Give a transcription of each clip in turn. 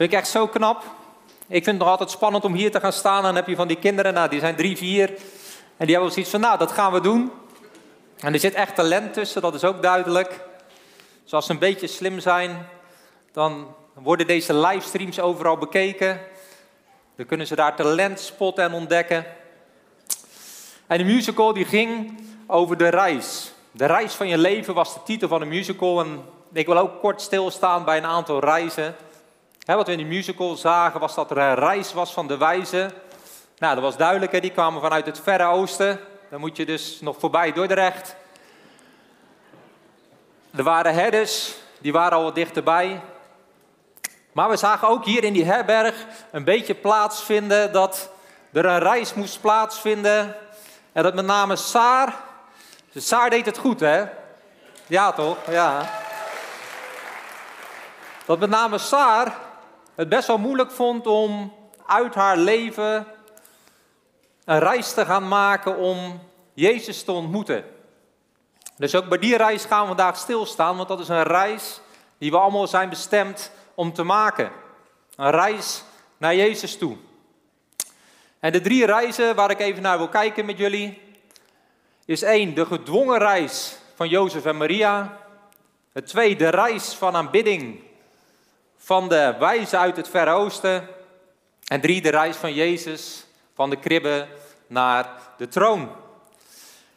Vind ik echt zo knap. Ik vind het nog altijd spannend om hier te gaan staan. En dan heb je van die kinderen, nou, die zijn drie, vier. En die hebben zoiets van, nou, dat gaan we doen. En er zit echt talent tussen, dat is ook duidelijk. Dus als ze een beetje slim zijn, dan worden deze livestreams overal bekeken. Dan kunnen ze daar talent spotten en ontdekken. En de musical die ging over de reis. De reis van je leven was de titel van de musical. En ik wil ook kort stilstaan bij een aantal reizen. Wat we in de musical zagen was dat er een reis was van de wijzen. Nou, dat was duidelijk, hè? die kwamen vanuit het Verre Oosten. Dan moet je dus nog voorbij Dordrecht. Er waren herders, die waren al wat dichterbij. Maar we zagen ook hier in die herberg een beetje plaatsvinden dat er een reis moest plaatsvinden. En dat met name Saar, Saar deed het goed hè? Ja toch? Ja. Dat met name Saar het best wel moeilijk vond om uit haar leven een reis te gaan maken om Jezus te ontmoeten. Dus ook bij die reis gaan we vandaag stilstaan, want dat is een reis die we allemaal zijn bestemd om te maken. Een reis naar Jezus toe. En de drie reizen waar ik even naar wil kijken met jullie, is één, de gedwongen reis van Jozef en Maria. Het tweede, de reis van aanbidding van de wijzen uit het Verre Oosten. En drie, de reis van Jezus van de kribbe naar de troon.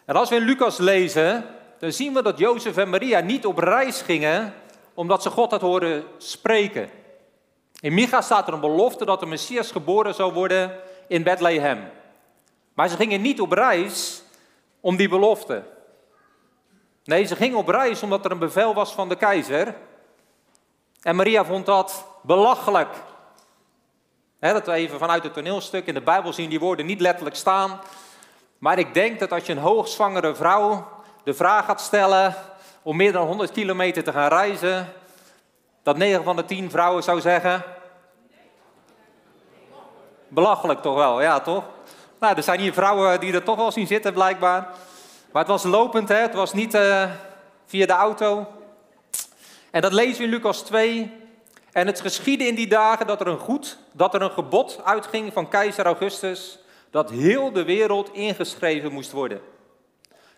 En als we in Lucas lezen, dan zien we dat Jozef en Maria niet op reis gingen omdat ze God had horen spreken. In Micha staat er een belofte dat de Messias geboren zou worden in Bethlehem. Maar ze gingen niet op reis om die belofte. Nee, ze gingen op reis omdat er een bevel was van de keizer. En Maria vond dat belachelijk. dat we even vanuit het toneelstuk in de Bijbel zien die woorden niet letterlijk staan. Maar ik denk dat als je een hoogzwangere vrouw de vraag gaat stellen om meer dan 100 kilometer te gaan reizen, dat 9 van de 10 vrouwen zou zeggen. Belachelijk toch wel, ja toch? Nou, er zijn hier vrouwen die er toch wel zien zitten blijkbaar. Maar het was lopend, hè? het was niet uh, via de auto. En dat lezen we in Lucas 2. En het geschiedde in die dagen dat er een goed, dat er een gebod uitging van keizer Augustus, dat heel de wereld ingeschreven moest worden.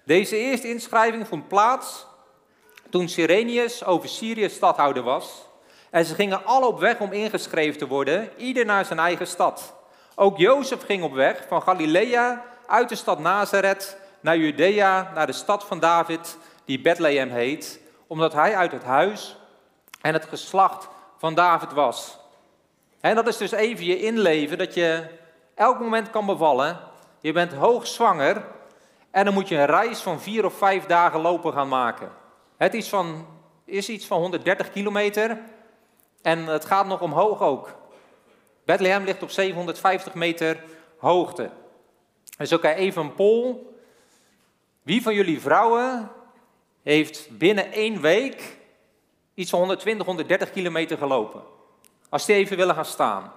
Deze eerste inschrijving vond plaats toen Sirenius over Syrië stadhouder was. En ze gingen alle op weg om ingeschreven te worden, ieder naar zijn eigen stad. Ook Jozef ging op weg van Galilea uit de stad Nazareth naar Judea, naar de stad van David, die Bethlehem heet, omdat hij uit het huis en het geslacht van David was. En dat is dus even je inleven, dat je elk moment kan bevallen. Je bent hoogzwanger en dan moet je een reis van vier of vijf dagen lopen gaan maken. Het is, van, is iets van 130 kilometer en het gaat nog omhoog ook. Bethlehem ligt op 750 meter hoogte. Dus oké, even een poll. Wie van jullie vrouwen heeft binnen één week iets van 120, 130 kilometer gelopen? Als die even willen gaan staan.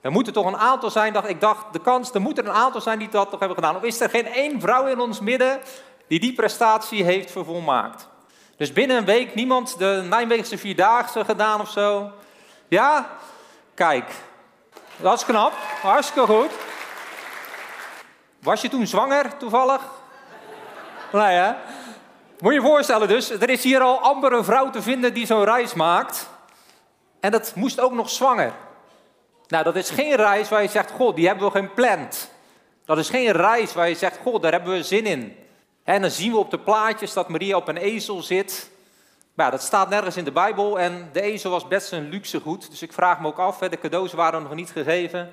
Er moeten toch een aantal zijn, dat ik dacht, de kans, er moeten een aantal zijn die dat toch hebben gedaan. Of is er geen één vrouw in ons midden die die prestatie heeft vervolmaakt? Dus binnen een week niemand de Nijmeegse Vierdaagse gedaan of zo? Ja? Kijk, dat is knap, hartstikke goed. Was je toen zwanger toevallig? Nee hè? Moet je je voorstellen dus, er is hier al amper een vrouw te vinden die zo'n reis maakt. En dat moest ook nog zwanger. Nou, dat is geen reis waar je zegt, god, die hebben we gepland. Dat is geen reis waar je zegt, god, daar hebben we zin in. En dan zien we op de plaatjes dat Maria op een ezel zit. Maar dat staat nergens in de Bijbel en de ezel was best een luxe goed. Dus ik vraag me ook af, de cadeaus waren nog niet gegeven,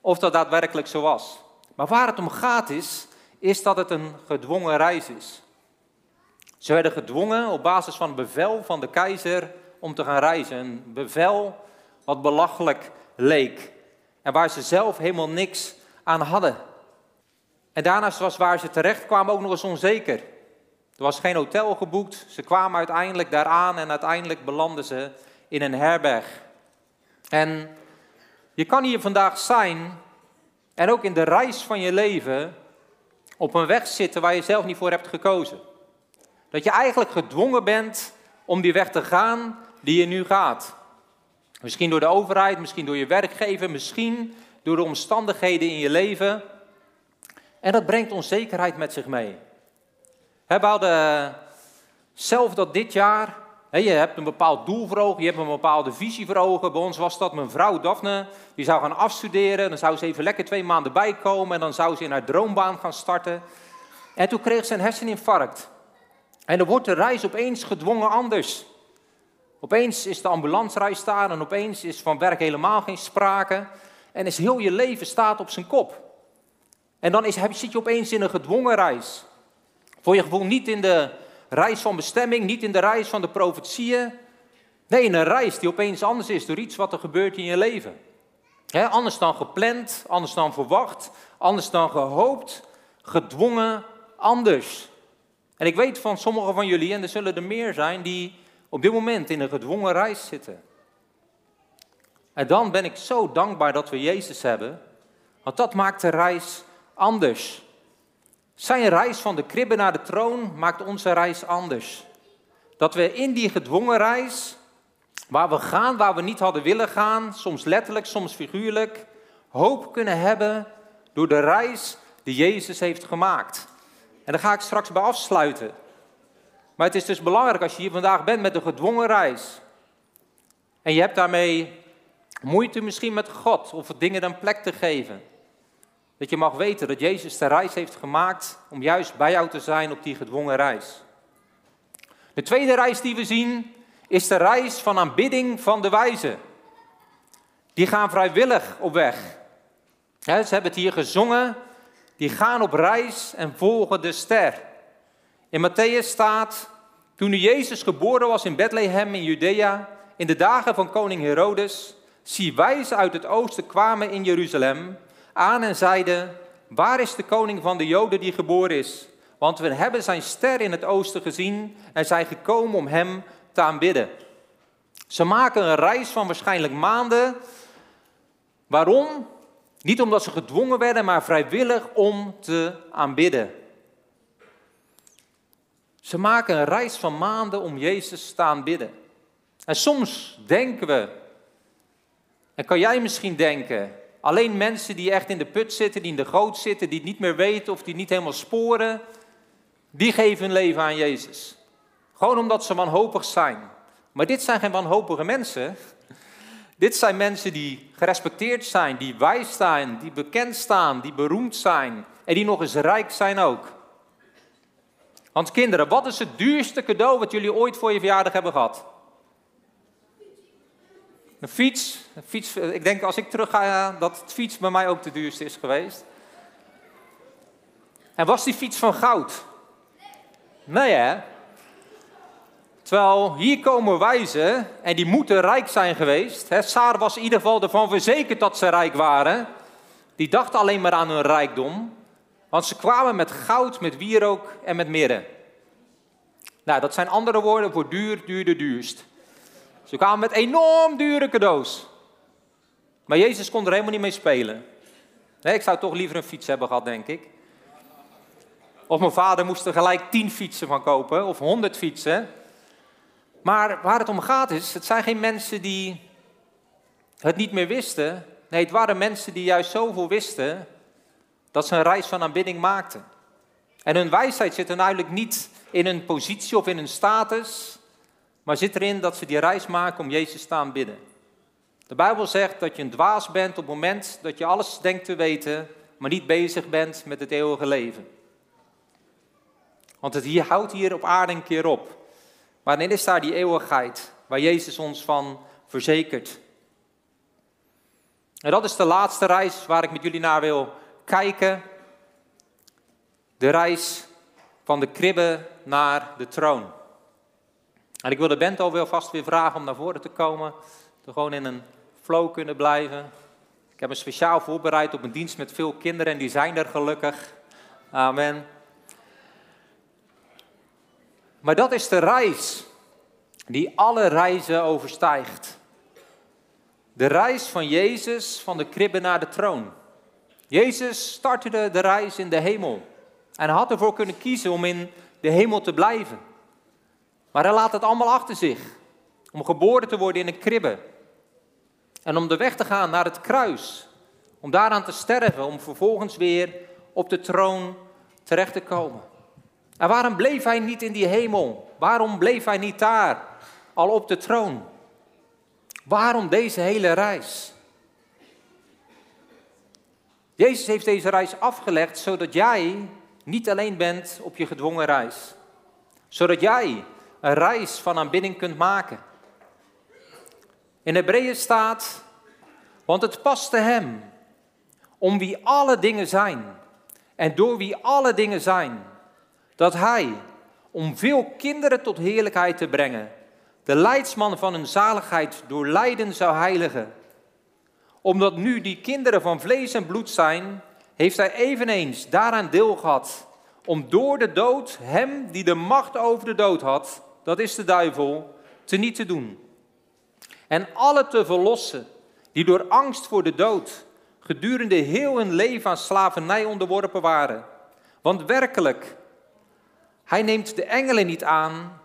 of dat daadwerkelijk zo was. Maar waar het om gaat is, is dat het een gedwongen reis is. Ze werden gedwongen op basis van bevel van de keizer om te gaan reizen. Een bevel wat belachelijk leek. En waar ze zelf helemaal niks aan hadden. En daarnaast was waar ze terecht kwamen ook nog eens onzeker. Er was geen hotel geboekt. Ze kwamen uiteindelijk daaraan en uiteindelijk belanden ze in een herberg. En je kan hier vandaag zijn en ook in de reis van je leven op een weg zitten waar je zelf niet voor hebt gekozen. Dat je eigenlijk gedwongen bent om die weg te gaan die je nu gaat. Misschien door de overheid, misschien door je werkgever, misschien door de omstandigheden in je leven. En dat brengt onzekerheid met zich mee. We hadden zelf dat dit jaar, je hebt een bepaald doel voor ogen, je hebt een bepaalde visie voor ogen. Bij ons was dat mijn vrouw Daphne, die zou gaan afstuderen. Dan zou ze even lekker twee maanden bijkomen en dan zou ze in haar droombaan gaan starten. En toen kreeg ze een herseninfarct. En dan wordt de reis opeens gedwongen anders. Opeens is de ambulancereis daar en opeens is van werk helemaal geen sprake. En is heel je leven staat op zijn kop. En dan is, zit je opeens in een gedwongen reis. Voor je gevoel niet in de reis van bestemming, niet in de reis van de profetieën. Nee, in een reis die opeens anders is door iets wat er gebeurt in je leven. anders dan gepland, anders dan verwacht, anders dan gehoopt, gedwongen, anders. En ik weet van sommigen van jullie, en er zullen er meer zijn, die op dit moment in een gedwongen reis zitten. En dan ben ik zo dankbaar dat we Jezus hebben, want dat maakt de reis anders. Zijn reis van de kribbe naar de troon maakt onze reis anders. Dat we in die gedwongen reis, waar we gaan, waar we niet hadden willen gaan, soms letterlijk, soms figuurlijk, hoop kunnen hebben door de reis die Jezus heeft gemaakt. En daar ga ik straks bij afsluiten. Maar het is dus belangrijk als je hier vandaag bent met een gedwongen reis. En je hebt daarmee moeite misschien met God of dingen een plek te geven. Dat je mag weten dat Jezus de reis heeft gemaakt om juist bij jou te zijn op die gedwongen reis. De tweede reis die we zien is de reis van aanbidding van de wijzen. Die gaan vrijwillig op weg. ze hebben het hier gezongen. Die gaan op reis en volgen de ster. In Matthäus staat, toen Jezus geboren was in Bethlehem in Judea, in de dagen van koning Herodes, zie wijzen uit het oosten kwamen in Jeruzalem aan en zeiden, waar is de koning van de Joden die geboren is? Want we hebben zijn ster in het oosten gezien en zijn gekomen om hem te aanbidden. Ze maken een reis van waarschijnlijk maanden. Waarom? Niet omdat ze gedwongen werden, maar vrijwillig om te aanbidden. Ze maken een reis van maanden om Jezus te aanbidden. En soms denken we, en kan jij misschien denken, alleen mensen die echt in de put zitten, die in de goot zitten, die het niet meer weten of die niet helemaal sporen, die geven hun leven aan Jezus. Gewoon omdat ze wanhopig zijn. Maar dit zijn geen wanhopige mensen. Dit zijn mensen die gerespecteerd zijn, die wijs zijn, die bekend staan, die beroemd zijn en die nog eens rijk zijn ook. Want kinderen, wat is het duurste cadeau wat jullie ooit voor je verjaardag hebben gehad? Een fiets. Een fiets ik denk als ik terug ga dat het fiets bij mij ook de duurste is geweest. En was die fiets van goud? Nee hè? Terwijl hier komen wijzen en die moeten rijk zijn geweest. Saar was in ieder geval ervan verzekerd dat ze rijk waren. Die dachten alleen maar aan hun rijkdom. Want ze kwamen met goud, met wierook en met mirre. Nou, dat zijn andere woorden voor duur, duurder, duurst. Ze kwamen met enorm dure cadeaus. Maar Jezus kon er helemaal niet mee spelen. Nee, ik zou toch liever een fiets hebben gehad, denk ik. Of mijn vader moest er gelijk tien fietsen van kopen, of honderd fietsen. Maar waar het om gaat is, het zijn geen mensen die het niet meer wisten. Nee, het waren mensen die juist zoveel wisten dat ze een reis van aanbidding maakten. En hun wijsheid zit er niet in hun positie of in hun status, maar zit erin dat ze die reis maken om Jezus te aanbidden. De Bijbel zegt dat je een dwaas bent op het moment dat je alles denkt te weten, maar niet bezig bent met het eeuwige leven. Want het hier, houdt hier op aarde een keer op. Maar dan is daar die eeuwigheid waar Jezus ons van verzekert. En dat is de laatste reis waar ik met jullie naar wil kijken. De reis van de kribbe naar de troon. En ik wil de band al wel vast weer vragen om naar voren te komen. te gewoon in een flow kunnen blijven. Ik heb me speciaal voorbereid op een dienst met veel kinderen en die zijn er gelukkig. Amen. Maar dat is de reis die alle reizen overstijgt. De reis van Jezus van de kribbe naar de troon. Jezus startte de reis in de hemel. En had ervoor kunnen kiezen om in de hemel te blijven. Maar hij laat het allemaal achter zich. Om geboren te worden in een kribbe. En om de weg te gaan naar het kruis. Om daaraan te sterven, om vervolgens weer op de troon terecht te komen. En waarom bleef hij niet in die hemel? Waarom bleef hij niet daar, al op de troon? Waarom deze hele reis? Jezus heeft deze reis afgelegd zodat jij niet alleen bent op je gedwongen reis. Zodat jij een reis van aanbidding kunt maken. In Hebreeën staat, want het paste hem, om wie alle dingen zijn en door wie alle dingen zijn, dat hij, om veel kinderen tot heerlijkheid te brengen, de leidsman van hun zaligheid door lijden zou heiligen. Omdat nu die kinderen van vlees en bloed zijn, heeft hij eveneens daaraan deel gehad om door de dood hem die de macht over de dood had, dat is de duivel, te niet te doen. En alle te verlossen die door angst voor de dood gedurende heel hun leven aan slavernij onderworpen waren. Want werkelijk, hij neemt de engelen niet aan,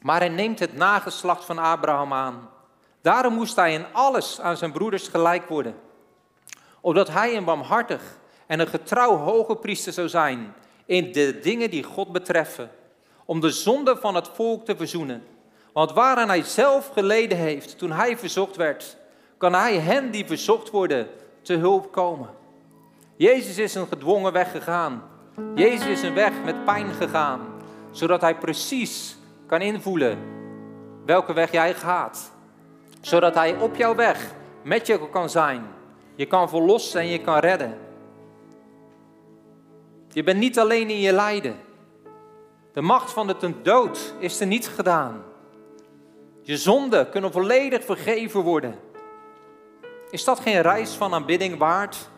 maar hij neemt het nageslacht van Abraham aan. Daarom moest hij in alles aan zijn broeders gelijk worden. Opdat hij een barmhartig en een getrouw hoge priester zou zijn in de dingen die God betreffen. Om de zonde van het volk te verzoenen. Want waaraan hij zelf geleden heeft toen hij verzocht werd, kan hij hen die verzocht worden te hulp komen. Jezus is een gedwongen weg gegaan. Jezus is een weg met pijn gegaan, zodat hij precies kan invoelen welke weg jij gaat. Zodat hij op jouw weg met je kan zijn. Je kan verlossen en je kan redden. Je bent niet alleen in je lijden. De macht van de dood is er niet gedaan. Je zonden kunnen volledig vergeven worden. Is dat geen reis van aanbidding waard?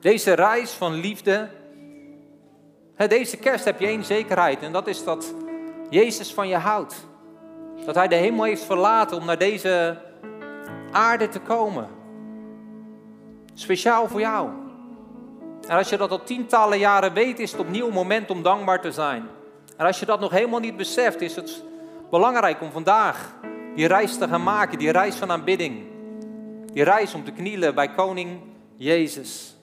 Deze reis van liefde. Deze kerst heb je één zekerheid en dat is dat Jezus van je houdt. Dat Hij de hemel heeft verlaten om naar deze aarde te komen. Speciaal voor jou. En als je dat al tientallen jaren weet, is het opnieuw een moment om dankbaar te zijn. En als je dat nog helemaal niet beseft, is het belangrijk om vandaag die reis te gaan maken, die reis van aanbidding. Die reis om te knielen bij koning Jezus.